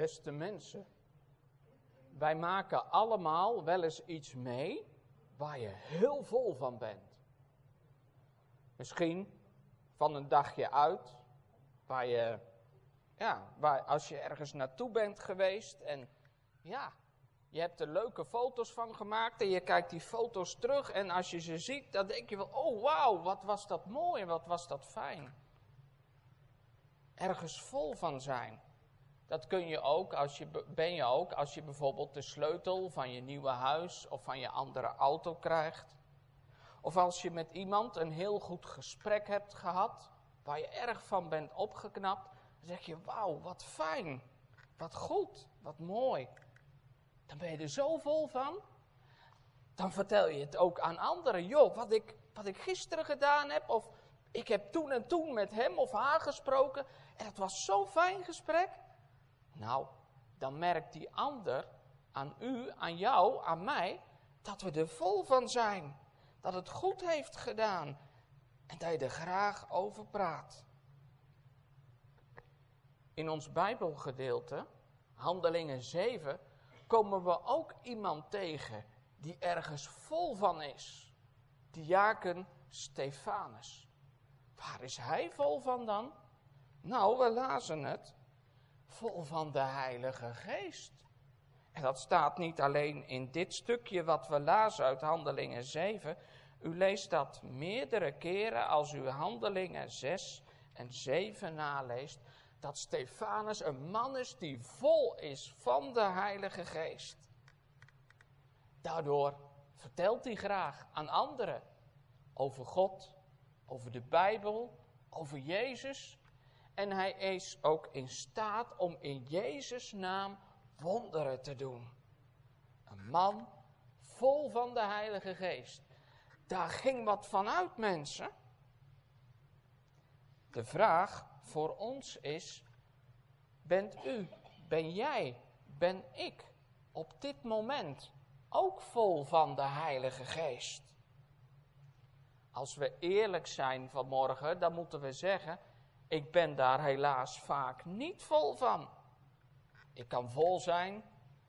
Beste mensen, wij maken allemaal wel eens iets mee waar je heel vol van bent. Misschien van een dagje uit, waar je, ja, waar, als je ergens naartoe bent geweest en ja, je hebt er leuke foto's van gemaakt en je kijkt die foto's terug en als je ze ziet, dan denk je wel, oh wauw, wat was dat mooi, wat was dat fijn. Ergens vol van zijn. Dat kun je ook als je, ben je ook als je bijvoorbeeld de sleutel van je nieuwe huis of van je andere auto krijgt. Of als je met iemand een heel goed gesprek hebt gehad, waar je erg van bent opgeknapt, dan zeg je, wauw, wat fijn, wat goed, wat mooi. Dan ben je er zo vol van. Dan vertel je het ook aan anderen. Joh, wat ik, wat ik gisteren gedaan heb, of ik heb toen en toen met hem of haar gesproken, en het was zo'n fijn gesprek. Nou, dan merkt die ander aan u, aan jou, aan mij, dat we er vol van zijn. Dat het goed heeft gedaan en dat je er graag over praat. In ons Bijbelgedeelte, Handelingen 7, komen we ook iemand tegen die ergens vol van is. Diaken Stefanus. Waar is hij vol van dan? Nou, we lazen het vol van de Heilige Geest. En dat staat niet alleen in dit stukje wat we lazen uit Handelingen 7. U leest dat meerdere keren als u Handelingen 6 en 7 naleest. Dat Stefanus een man is die vol is van de Heilige Geest. Daardoor vertelt hij graag aan anderen over God, over de Bijbel, over Jezus en hij is ook in staat om in Jezus' naam wonderen te doen. Een man vol van de Heilige Geest. Daar ging wat van uit, mensen. De vraag voor ons is: bent u, ben jij, ben ik op dit moment ook vol van de Heilige Geest? Als we eerlijk zijn vanmorgen, dan moeten we zeggen: ik ben daar helaas vaak niet vol van. Ik kan vol zijn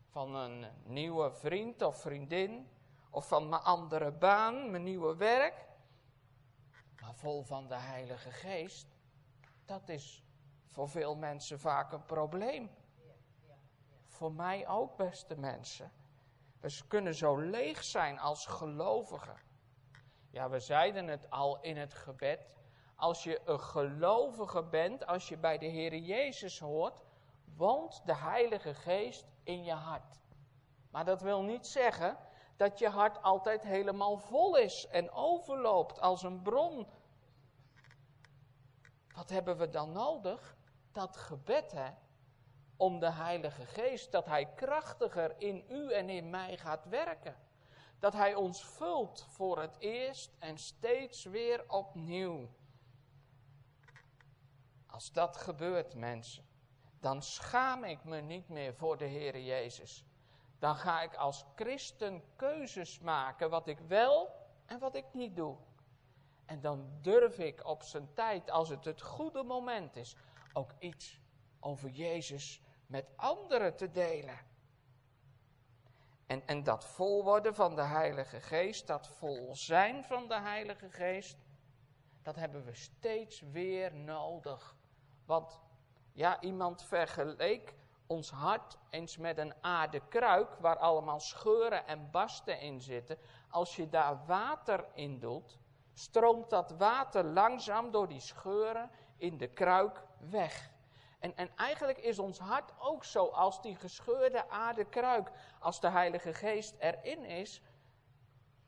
van een nieuwe vriend of vriendin, of van mijn andere baan, mijn nieuwe werk. Maar vol van de Heilige Geest, dat is voor veel mensen vaak een probleem. Voor mij ook, beste mensen. We kunnen zo leeg zijn als gelovigen. Ja, we zeiden het al in het gebed als je een gelovige bent, als je bij de Heer Jezus hoort, woont de Heilige Geest in je hart. Maar dat wil niet zeggen dat je hart altijd helemaal vol is en overloopt als een bron. Wat hebben we dan nodig? Dat gebed, hè? Om de Heilige Geest, dat Hij krachtiger in u en in mij gaat werken. Dat Hij ons vult voor het eerst en steeds weer opnieuw. Als dat gebeurt, mensen, dan schaam ik me niet meer voor de Heer Jezus. Dan ga ik als christen keuzes maken wat ik wel en wat ik niet doe. En dan durf ik op zijn tijd, als het het goede moment is, ook iets over Jezus met anderen te delen. En, en dat vol worden van de Heilige Geest, dat vol zijn van de Heilige Geest, dat hebben we steeds weer nodig. Want ja, iemand vergeleek ons hart eens met een aardekruik waar allemaal scheuren en barsten in zitten. Als je daar water in doet, stroomt dat water langzaam door die scheuren in de kruik weg. En, en eigenlijk is ons hart ook zo als die gescheurde aardekruik. Als de Heilige Geest erin is,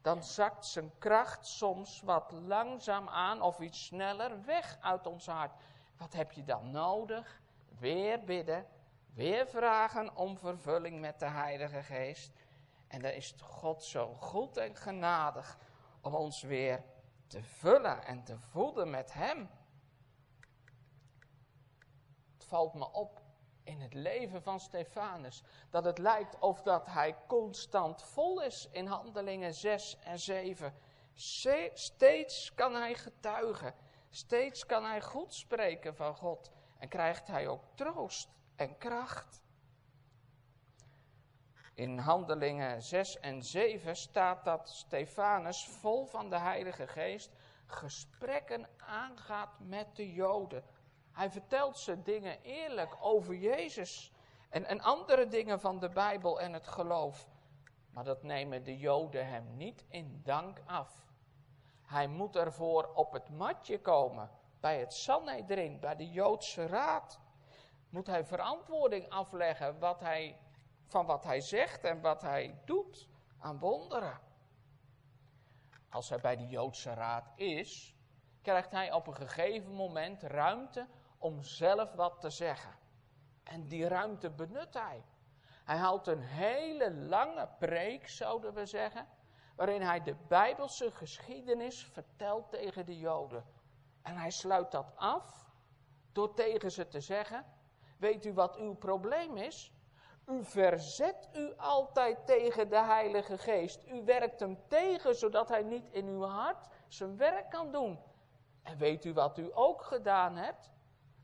dan zakt zijn kracht soms wat langzaam aan of iets sneller weg uit ons hart. Wat heb je dan nodig? Weer bidden, weer vragen om vervulling met de Heilige Geest. En dan is God zo goed en genadig om ons weer te vullen en te voeden met Hem. Het valt me op in het leven van Stefanus dat het lijkt of dat hij constant vol is in handelingen 6 en 7. Steeds kan hij getuigen. Steeds kan hij goed spreken van God en krijgt hij ook troost en kracht. In Handelingen 6 en 7 staat dat Stefanus vol van de Heilige Geest gesprekken aangaat met de Joden. Hij vertelt ze dingen eerlijk over Jezus en, en andere dingen van de Bijbel en het geloof. Maar dat nemen de Joden hem niet in dank af. Hij moet ervoor op het matje komen, bij het Sanhedrin, bij de Joodse raad. Moet hij verantwoording afleggen wat hij, van wat hij zegt en wat hij doet aan wonderen. Als hij bij de Joodse raad is, krijgt hij op een gegeven moment ruimte om zelf wat te zeggen. En die ruimte benut hij. Hij houdt een hele lange preek, zouden we zeggen, waarin hij de Bijbelse geschiedenis vertelt tegen de Joden. En hij sluit dat af door tegen ze te zeggen: Weet u wat uw probleem is? U verzet u altijd tegen de Heilige Geest. U werkt hem tegen zodat hij niet in uw hart zijn werk kan doen. En weet u wat u ook gedaan hebt?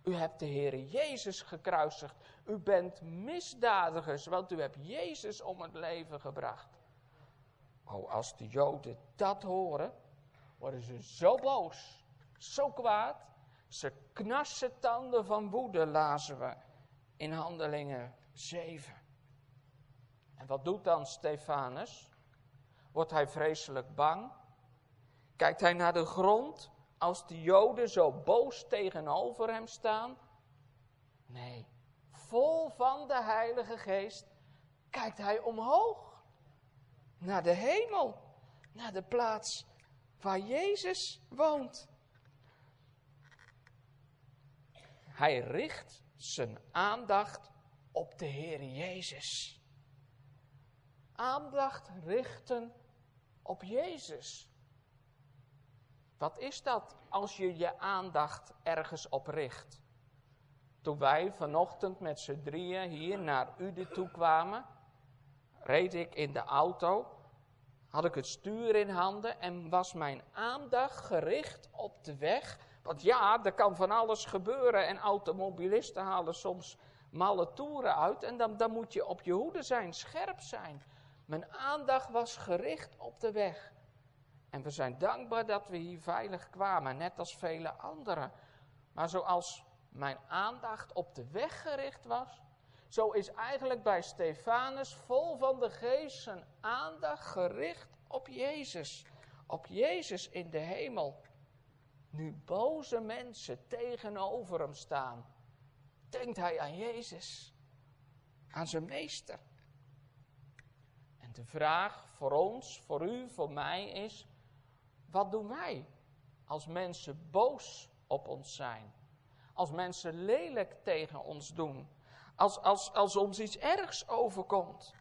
U hebt de Heer Jezus gekruisigd. U bent misdadigers, want u hebt Jezus om het leven gebracht. Oh, als de Joden dat horen, worden ze zo boos, zo kwaad. Ze knarsen tanden van woede, lazen we in Handelingen 7. En wat doet dan Stefanus? Wordt hij vreselijk bang? Kijkt hij naar de grond als de Joden zo boos tegenover hem staan? Nee, vol van de Heilige Geest kijkt hij omhoog naar de hemel, naar de plaats waar Jezus woont. Hij richt zijn aandacht op de Heer Jezus. Aandacht richten op Jezus. Wat is dat als je je aandacht ergens op richt? Toen wij vanochtend met z'n drieën hier naar Ude toe kwamen, reed ik in de auto, had ik het stuur in handen en was mijn aandacht gericht op de weg. Want ja, er kan van alles gebeuren en automobilisten halen soms malle toeren uit en dan, dan moet je op je hoede zijn, scherp zijn. Mijn aandacht was gericht op de weg. En we zijn dankbaar dat we hier veilig kwamen, net als vele anderen. Maar zoals mijn aandacht op de weg gericht was, zo is eigenlijk bij Stefanus vol van de geest zijn aandacht gericht op Jezus. Op Jezus in de hemel. Nu boze mensen tegenover hem staan, denkt hij aan Jezus, aan zijn meester. En de vraag voor ons, voor u, voor mij is, wat doen wij als mensen boos op ons zijn? Als mensen lelijk tegen ons doen? Als, als, als ons iets ergs overkomt?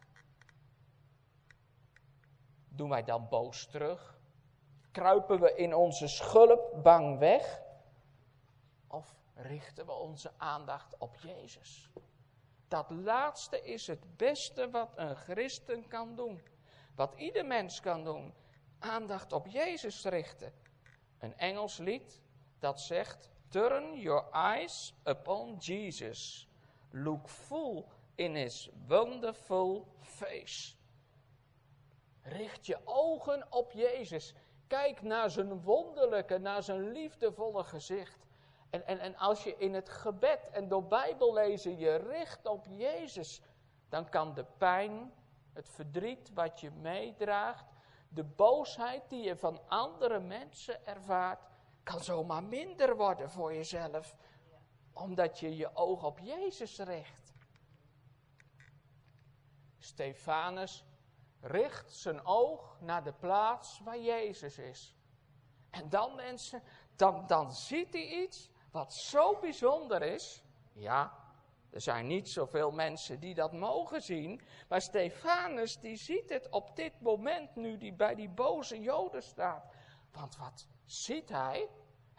Doen wij dan boos terug? Kruipen we in onze schulp bang weg? Of richten we onze aandacht op Jezus? Dat laatste is het beste wat een christen kan doen. Wat ieder mens kan doen. Aandacht op Jezus richten. Een Engels lied dat zegt: Turn your eyes upon Jesus. Look full in his wonderful face. Richt je ogen op Jezus. Kijk naar zijn wonderlijke, naar zijn liefdevolle gezicht. En, en, en als je in het gebed en door Bijbellezen je richt op Jezus, dan kan de pijn, het verdriet wat je meedraagt, de boosheid die je van andere mensen ervaart, kan zomaar minder worden voor jezelf. Omdat je je oog op Jezus richt. Stefanus richt zijn oog naar de plaats waar Jezus is. En dan mensen, dan, dan ziet hij iets wat zo bijzonder is. Ja, er zijn niet zoveel mensen die dat mogen zien. Maar Stefanus die ziet het op dit moment nu die bij die boze Joden staat. Want wat ziet hij?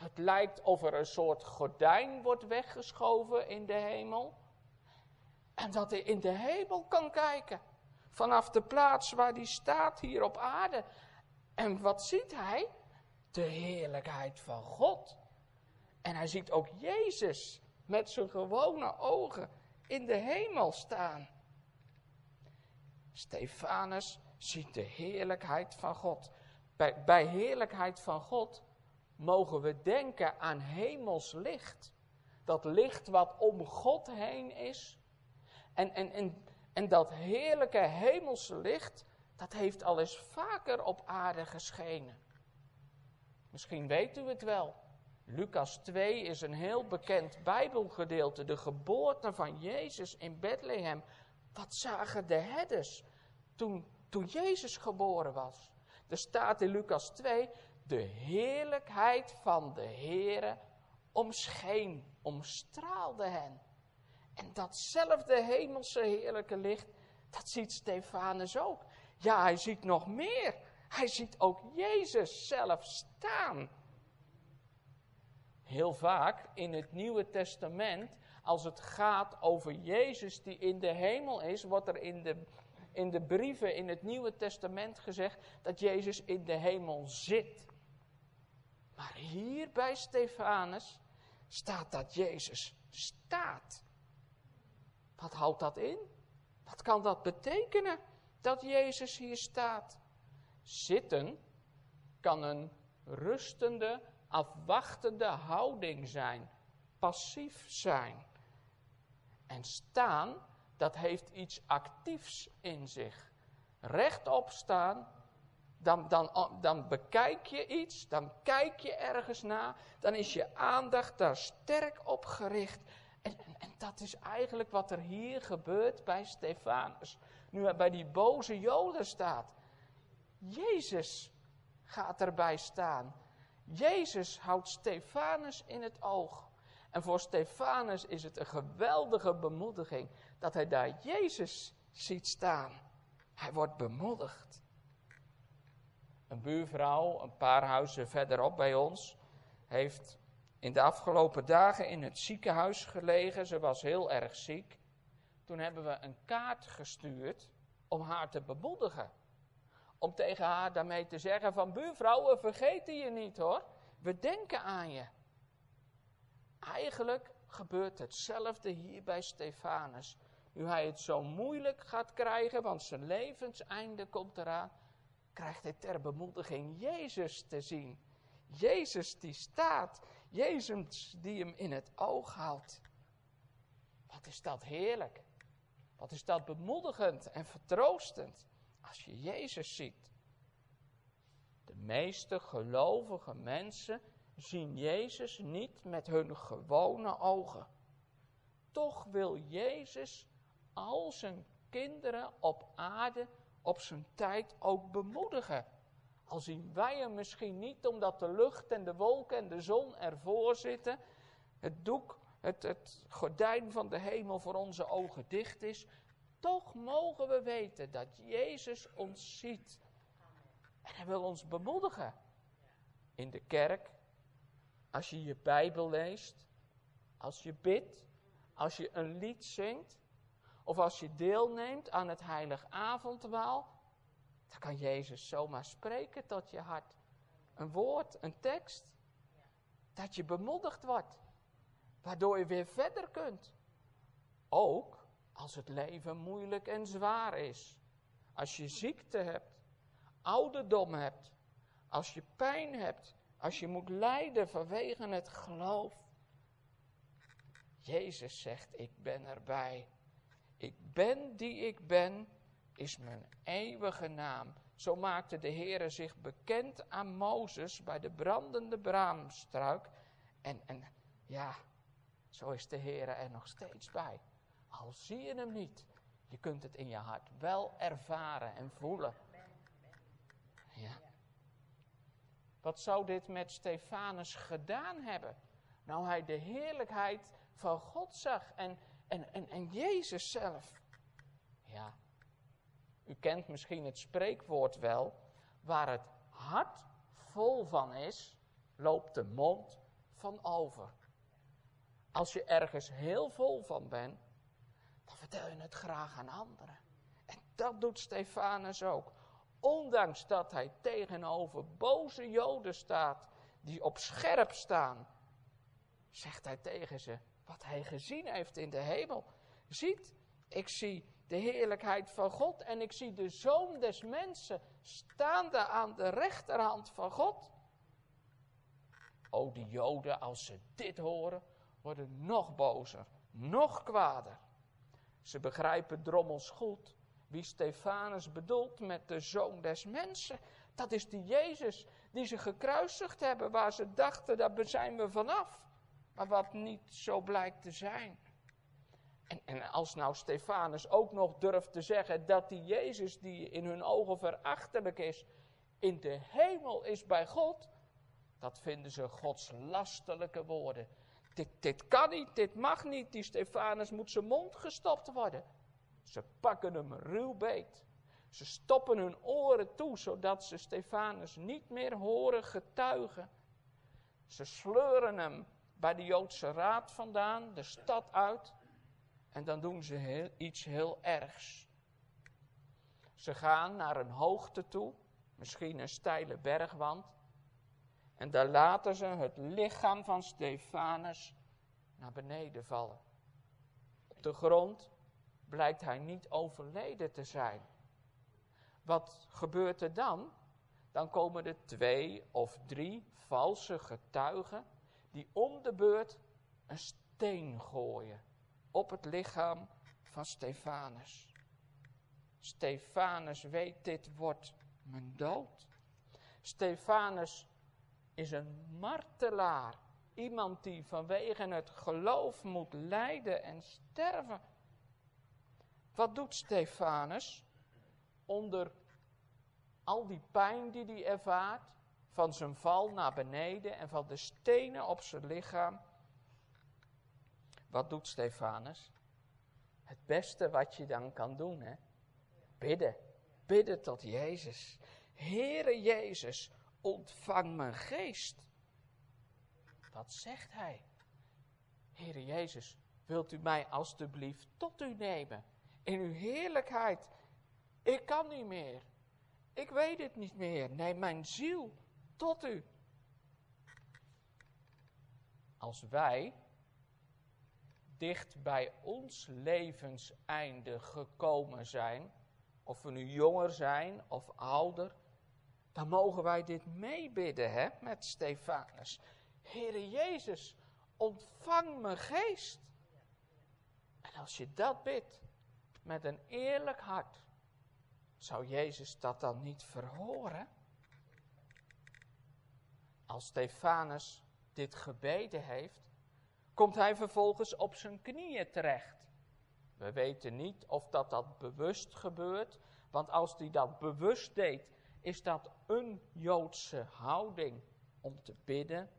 Het lijkt of er een soort gordijn wordt weggeschoven in de hemel. En dat hij in de hemel kan kijken. Vanaf de plaats waar hij staat hier op aarde. En wat ziet hij? De heerlijkheid van God. En hij ziet ook Jezus met zijn gewone ogen in de hemel staan. Stefanus ziet de heerlijkheid van God. Bij, bij heerlijkheid van God mogen we denken aan hemels licht. Dat licht wat om God heen is. En, en, en, en dat heerlijke hemelse licht, dat heeft al eens vaker op aarde geschenen. Misschien weet u het wel. Lucas 2 is een heel bekend Bijbelgedeelte, de geboorte van Jezus in Bethlehem. Wat zagen de herders toen, toen Jezus geboren was? Er staat in Lucas 2, de heerlijkheid van de Heere omscheen, omstraalde hen. En datzelfde hemelse heerlijke licht, dat ziet Stefanus ook. Ja, hij ziet nog meer. Hij ziet ook Jezus zelf staan. Heel vaak in het Nieuwe Testament, als het gaat over Jezus die in de hemel is, wordt er in de, in de brieven in het Nieuwe Testament gezegd dat Jezus in de hemel zit. Maar hier bij Stefanus staat dat Jezus staat. Wat houdt dat in? Wat kan dat betekenen dat Jezus hier staat? Zitten kan een rustende, afwachtende houding zijn, passief zijn. En staan, dat heeft iets actiefs in zich. Rechtop staan, dan, dan, dan bekijk je iets, dan kijk je ergens naar, dan is je aandacht daar sterk op gericht. En, en, en, dat is eigenlijk wat er hier gebeurt bij Stefanus. Nu hij bij die boze Joden staat. Jezus gaat erbij staan. Jezus houdt Stefanus in het oog. En voor Stefanus is het een geweldige bemoediging dat hij daar Jezus ziet staan. Hij wordt bemoedigd. Een buurvrouw, een paar huizen verderop bij ons, heeft in de afgelopen dagen in het ziekenhuis gelegen. Ze was heel erg ziek. Toen hebben we een kaart gestuurd om haar te bemoedigen. Om tegen haar daarmee te zeggen van buurvrouw, we vergeten je niet hoor. We denken aan je. Eigenlijk gebeurt hetzelfde hier bij Stefanus. Nu hij het zo moeilijk gaat krijgen, want zijn levenseinde komt eraan, krijgt hij ter bemoediging Jezus te zien. Jezus die staat, Jezus die hem in het oog houdt. Wat is dat heerlijk. Wat is dat bemoedigend en vertroostend als je Jezus ziet. De meeste gelovige mensen zien Jezus niet met hun gewone ogen. Toch wil Jezus al zijn kinderen op aarde op zijn tijd ook bemoedigen. Al zien wij hem misschien niet omdat de lucht en de wolken en de zon ervoor zitten, het doek, het, het gordijn van de hemel voor onze ogen dicht is, toch mogen we weten dat Jezus ons ziet. En hij wil ons bemoedigen. In de kerk, als je je Bijbel leest, als je bidt, als je een lied zingt, of als je deelneemt aan het heilig avondmaal, dan kan Jezus zomaar spreken tot je hart. Een woord, een tekst, dat je bemoedigd wordt, waardoor je weer verder kunt. Ook als het leven moeilijk en zwaar is. Als je ziekte hebt, ouderdom hebt, als je pijn hebt, als je moet lijden vanwege het geloof. Jezus zegt, ik ben erbij. Ik ben die ik ben, is mijn eeuwige naam. Zo maakte de Heere zich bekend aan Mozes bij de brandende braamstruik. En, en ja, zo is de Heere er nog steeds bij. Al zie je hem niet, je kunt het in je hart wel ervaren en voelen. Ja. Wat zou dit met Stefanus gedaan hebben? Nou hij de heerlijkheid van God zag en, en, en, en Jezus zelf. Ja, u kent misschien het spreekwoord wel, waar het hart vol van is, loopt de mond van over. Als je ergens heel vol van bent, dan vertel je het graag aan anderen. En dat doet Stefanus ook. Ondanks dat hij tegenover boze Joden staat, die op scherp staan, zegt hij tegen ze wat hij gezien heeft in de hemel. Ziet, ik zie de heerlijkheid van God en ik zie de zoon des mensen staande aan de rechterhand van God. O, die Joden, als ze dit horen, worden nog bozer, nog kwader. Ze begrijpen drommels goed wie Stefanus bedoelt met de zoon des mensen. Dat is die Jezus die ze gekruisigd hebben, waar ze dachten, daar zijn we vanaf. Maar wat niet zo blijkt te zijn. En, en als nou Stefanus ook nog durft te zeggen dat die Jezus, die in hun ogen verachtelijk is, in de hemel is bij God, dat vinden ze godslastelijke woorden. Dit, dit kan niet, dit mag niet, die Stefanus moet zijn mond gestopt worden. Ze pakken hem ruw beet. Ze stoppen hun oren toe, zodat ze Stefanus niet meer horen getuigen. Ze sleuren hem bij de Joodse raad vandaan, de stad uit. En dan doen ze iets heel ergs. Ze gaan naar een hoogte toe, misschien een steile bergwand. En daar laten ze het lichaam van Stefanus naar beneden vallen. Op de grond blijkt hij niet overleden te zijn. Wat gebeurt er dan? Dan komen er twee of drie valse getuigen die om de beurt een steen gooien op het lichaam van Stefanus. Stefanus weet, dit wordt mijn dood. Stefanus is een martelaar. Iemand die vanwege het geloof moet lijden en sterven. Wat doet Stefanus onder al die pijn die hij ervaart, van zijn val naar beneden en van de stenen op zijn lichaam? Wat doet Stefanus? Het beste wat je dan kan doen, hè? Bidden. Bidden tot Jezus. Heere Jezus, ontvang mijn geest. Wat zegt hij? Heere Jezus, wilt u mij alstublieft tot u nemen? In uw heerlijkheid. Ik kan niet meer. Ik weet het niet meer. Neem mijn ziel tot u. Als wij dicht bij ons levenseinde gekomen zijn, of we nu jonger zijn of ouder, dan mogen wij dit meebidden hè, met Stefanus. Heere Jezus, ontvang mijn geest. En als je dat bidt met een eerlijk hart, zou Jezus dat dan niet verhoren? Als Stefanus dit gebeden heeft, komt hij vervolgens op zijn knieën terecht. We weten niet of dat, dat bewust gebeurt, want als hij dat bewust deed, is dat een Joodse houding om te bidden.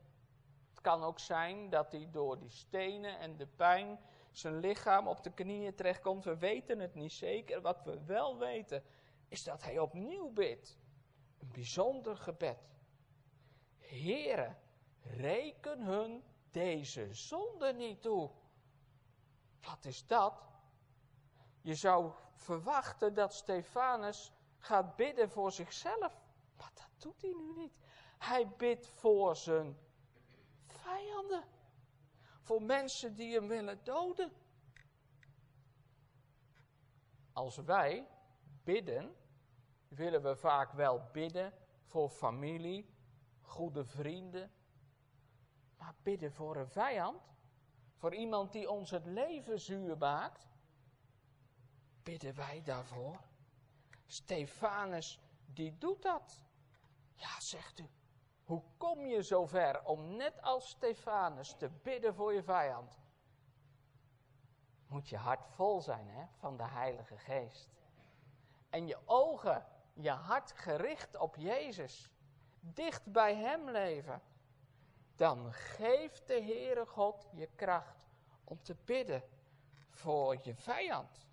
Het kan ook zijn dat hij door die stenen en de pijn zijn lichaam op de knieën terechtkomt. We weten het niet zeker. Wat we wel weten, is dat hij opnieuw bidt. Een bijzonder gebed. Heren, reken hun deze zonde niet toe. Wat is dat? Je zou verwachten dat Stefanus gaat bidden voor zichzelf. Maar dat doet hij nu niet. Hij bidt voor zijn vijanden. Voor mensen die hem willen doden. Als wij bidden, willen we vaak wel bidden voor familie, goede vrienden, maar bidden voor een vijand, voor iemand die ons het leven zuur maakt, bidden wij daarvoor? Stefanus, die doet dat. Ja, zegt u, hoe kom je zover om net als Stefanus te bidden voor je vijand? Moet je hart vol zijn hè, van de Heilige Geest. En je ogen, je hart gericht op Jezus. Dicht bij Hem leven dan geeft de Heere God je kracht om te bidden voor je vijand.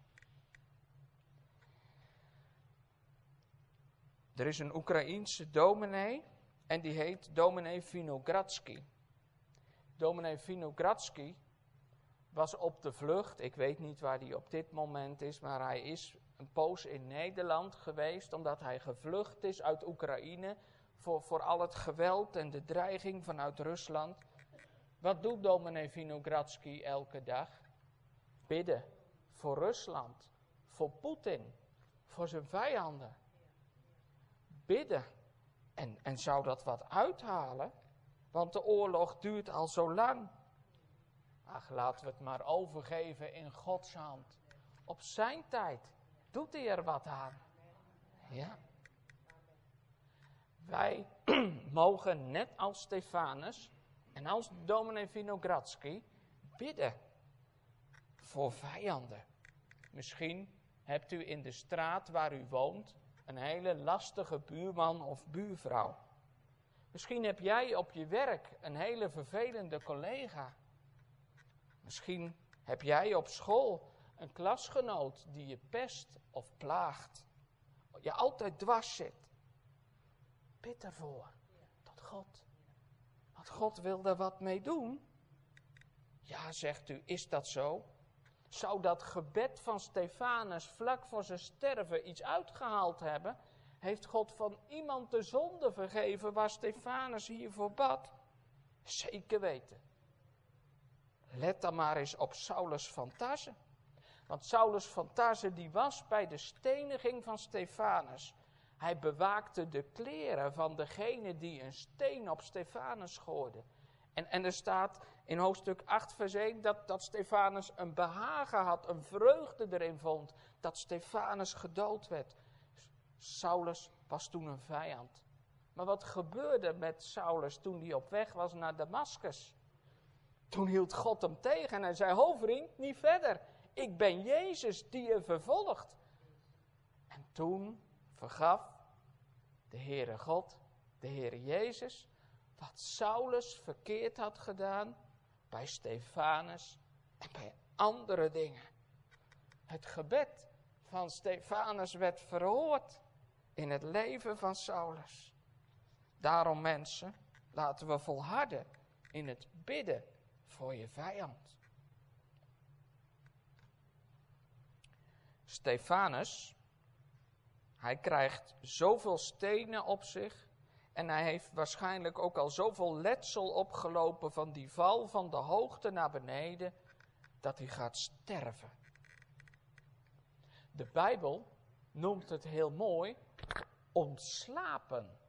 Er is een Oekraïense dominee en die heet dominee Vinogradsky. Dominee Vinogradsky was op de vlucht. Ik weet niet waar hij op dit moment is, maar hij is een poos in Nederland geweest omdat hij gevlucht is uit Oekraïne voor, voor al het geweld en de dreiging vanuit Rusland. Wat doet dominee Vinogradsky elke dag? Bidden voor Rusland, voor Poetin, voor zijn vijanden. Bidden. En, en zou dat wat uithalen? Want de oorlog duurt al zo lang. Ach, laten we het maar overgeven in Gods hand. Op zijn tijd doet hij er wat aan. Ja. Wij mogen net als Stefanus en als dominee Vinogradski bidden voor vijanden. Misschien hebt u in de straat waar u woont een hele lastige buurman of buurvrouw. Misschien heb jij op je werk een hele vervelende collega. Misschien heb jij op school een klasgenoot die je pest of plaagt. Je altijd dwars zit. Bid ervoor. Tot God. Want God wil daar wat mee doen. Ja, zegt u, is dat zo? Zou dat gebed van Stefanus vlak voor zijn sterven iets uitgehaald hebben? Heeft God van iemand de zonde vergeven waar Stefanus hiervoor bad? Zeker weten. Let dan maar eens op Saulus van. Want Saulus van die was bij de steniging van Stefanus. Hij bewaakte de kleren van degene die een steen op Stefanus gooide. En, en er staat in hoofdstuk 8 vers 1 dat, dat Stefanus een behagen had, een vreugde erin vond, dat Stefanus gedood werd. Saulus was toen een vijand. Maar wat gebeurde met Saulus toen hij op weg was naar Damascus? Toen hield God hem tegen en hij zei, ho vriend, niet verder. Ik ben Jezus die je vervolgt. En toen vergaf de Heere God, de Heere Jezus, wat Saulus verkeerd had gedaan bij Stefanus en bij andere dingen. Het gebed van Stefanus werd verhoord in het leven van Saulus. Daarom mensen, laten we volharden in het bidden voor je vijand. Stefanus, hij krijgt zoveel stenen op zich en hij heeft waarschijnlijk ook al zoveel letsel opgelopen van die val van de hoogte naar beneden, dat hij gaat sterven. De Bijbel noemt het heel mooi ontslapen.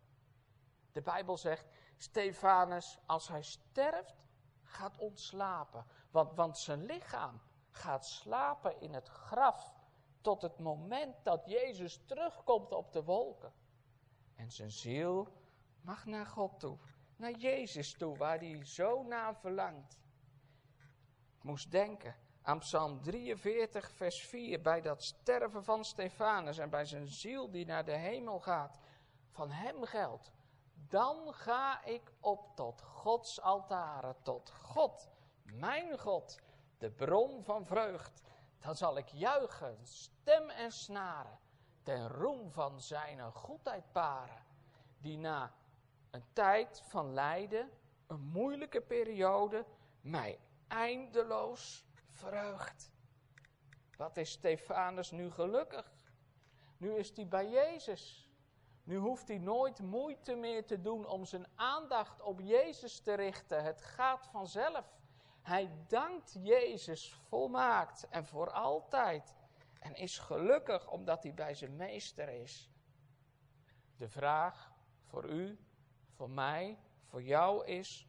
De Bijbel zegt, Stefanus, als hij sterft, gaat ontslapen. Want, want zijn lichaam gaat slapen in het graf tot het moment dat Jezus terugkomt op de wolken. En zijn ziel mag naar God toe, naar Jezus toe, waar hij zo naar verlangt. Ik moest denken aan Psalm 43, vers 4, bij dat sterven van Stefanus en bij zijn ziel die naar de hemel gaat. Van hem geldt, dan ga ik op tot Gods altaren, tot God, mijn God, de bron van vreugd. Dan zal ik juichen, stem en snaren, ten roem van zijn goedheid paren, die na een tijd van lijden, een moeilijke periode, mij eindeloos verheugt. Wat is Stefanus nu gelukkig? Nu is hij bij Jezus. Nu hoeft hij nooit moeite meer te doen om zijn aandacht op Jezus te richten. Het gaat vanzelf. Hij dankt Jezus volmaakt en voor altijd. En is gelukkig omdat hij bij zijn meester is. De vraag voor u, voor mij, voor jou is: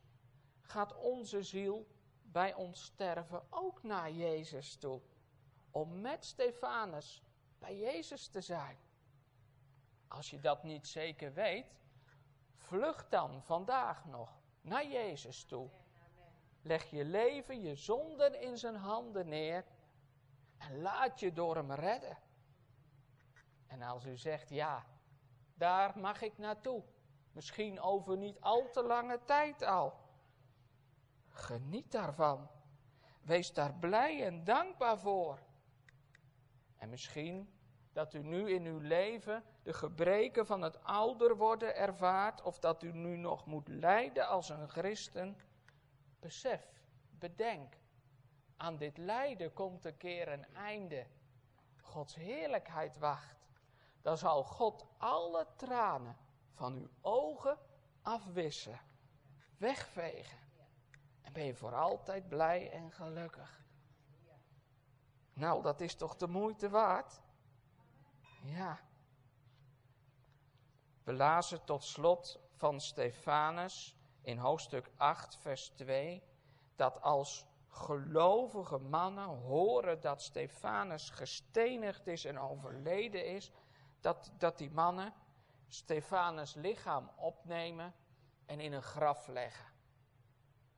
gaat onze ziel bij ons sterven ook naar Jezus toe? Om met Stefanus bij Jezus te zijn. Als je dat niet zeker weet, vlucht dan vandaag nog naar Jezus toe. Leg je leven, je zonden in zijn handen neer en laat je door hem redden. En als u zegt, ja, daar mag ik naartoe. Misschien over niet al te lange tijd al. Geniet daarvan. Wees daar blij en dankbaar voor. En misschien dat u nu in uw leven de gebreken van het ouder worden ervaart, of dat u nu nog moet lijden als een christen. Besef, bedenk, aan dit lijden komt een keer een einde. Gods heerlijkheid wacht. Dan zal God alle tranen van uw ogen afwissen, wegvegen. En ben je voor altijd blij en gelukkig. Nou, dat is toch de moeite waard? Ja. We lazen tot slot van Stefanus in hoofdstuk 8, vers 2, dat als gelovige mannen horen dat Stefanus gestenigd is en overleden is, dat, dat die mannen Stefanus lichaam opnemen en in een graf leggen.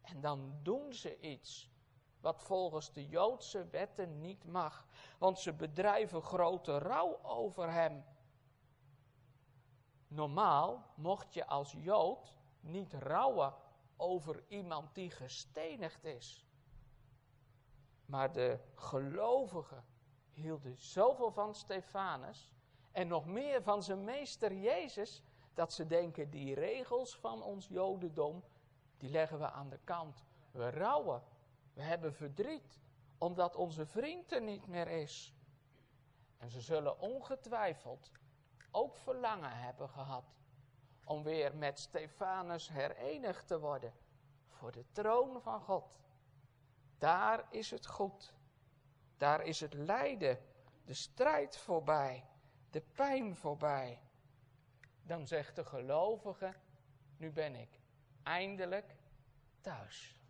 En dan doen ze iets wat volgens de Joodse wetten niet mag, want ze bedrijven grote rouw over hem. Normaal mocht je als Jood niet rouwen over iemand die gestenigd is. Maar de gelovigen hielden zoveel van Stefanus en nog meer van zijn meester Jezus, dat ze denken die regels van ons Jodendom, die leggen we aan de kant. We rouwen, we hebben verdriet, omdat onze vriend er niet meer is. En ze zullen ongetwijfeld ook verlangen hebben gehad om weer met Stefanus herenigd te worden voor de troon van God. Daar is het goed. Daar is het lijden, de strijd voorbij, de pijn voorbij. Dan zegt de gelovige, nu ben ik eindelijk thuis.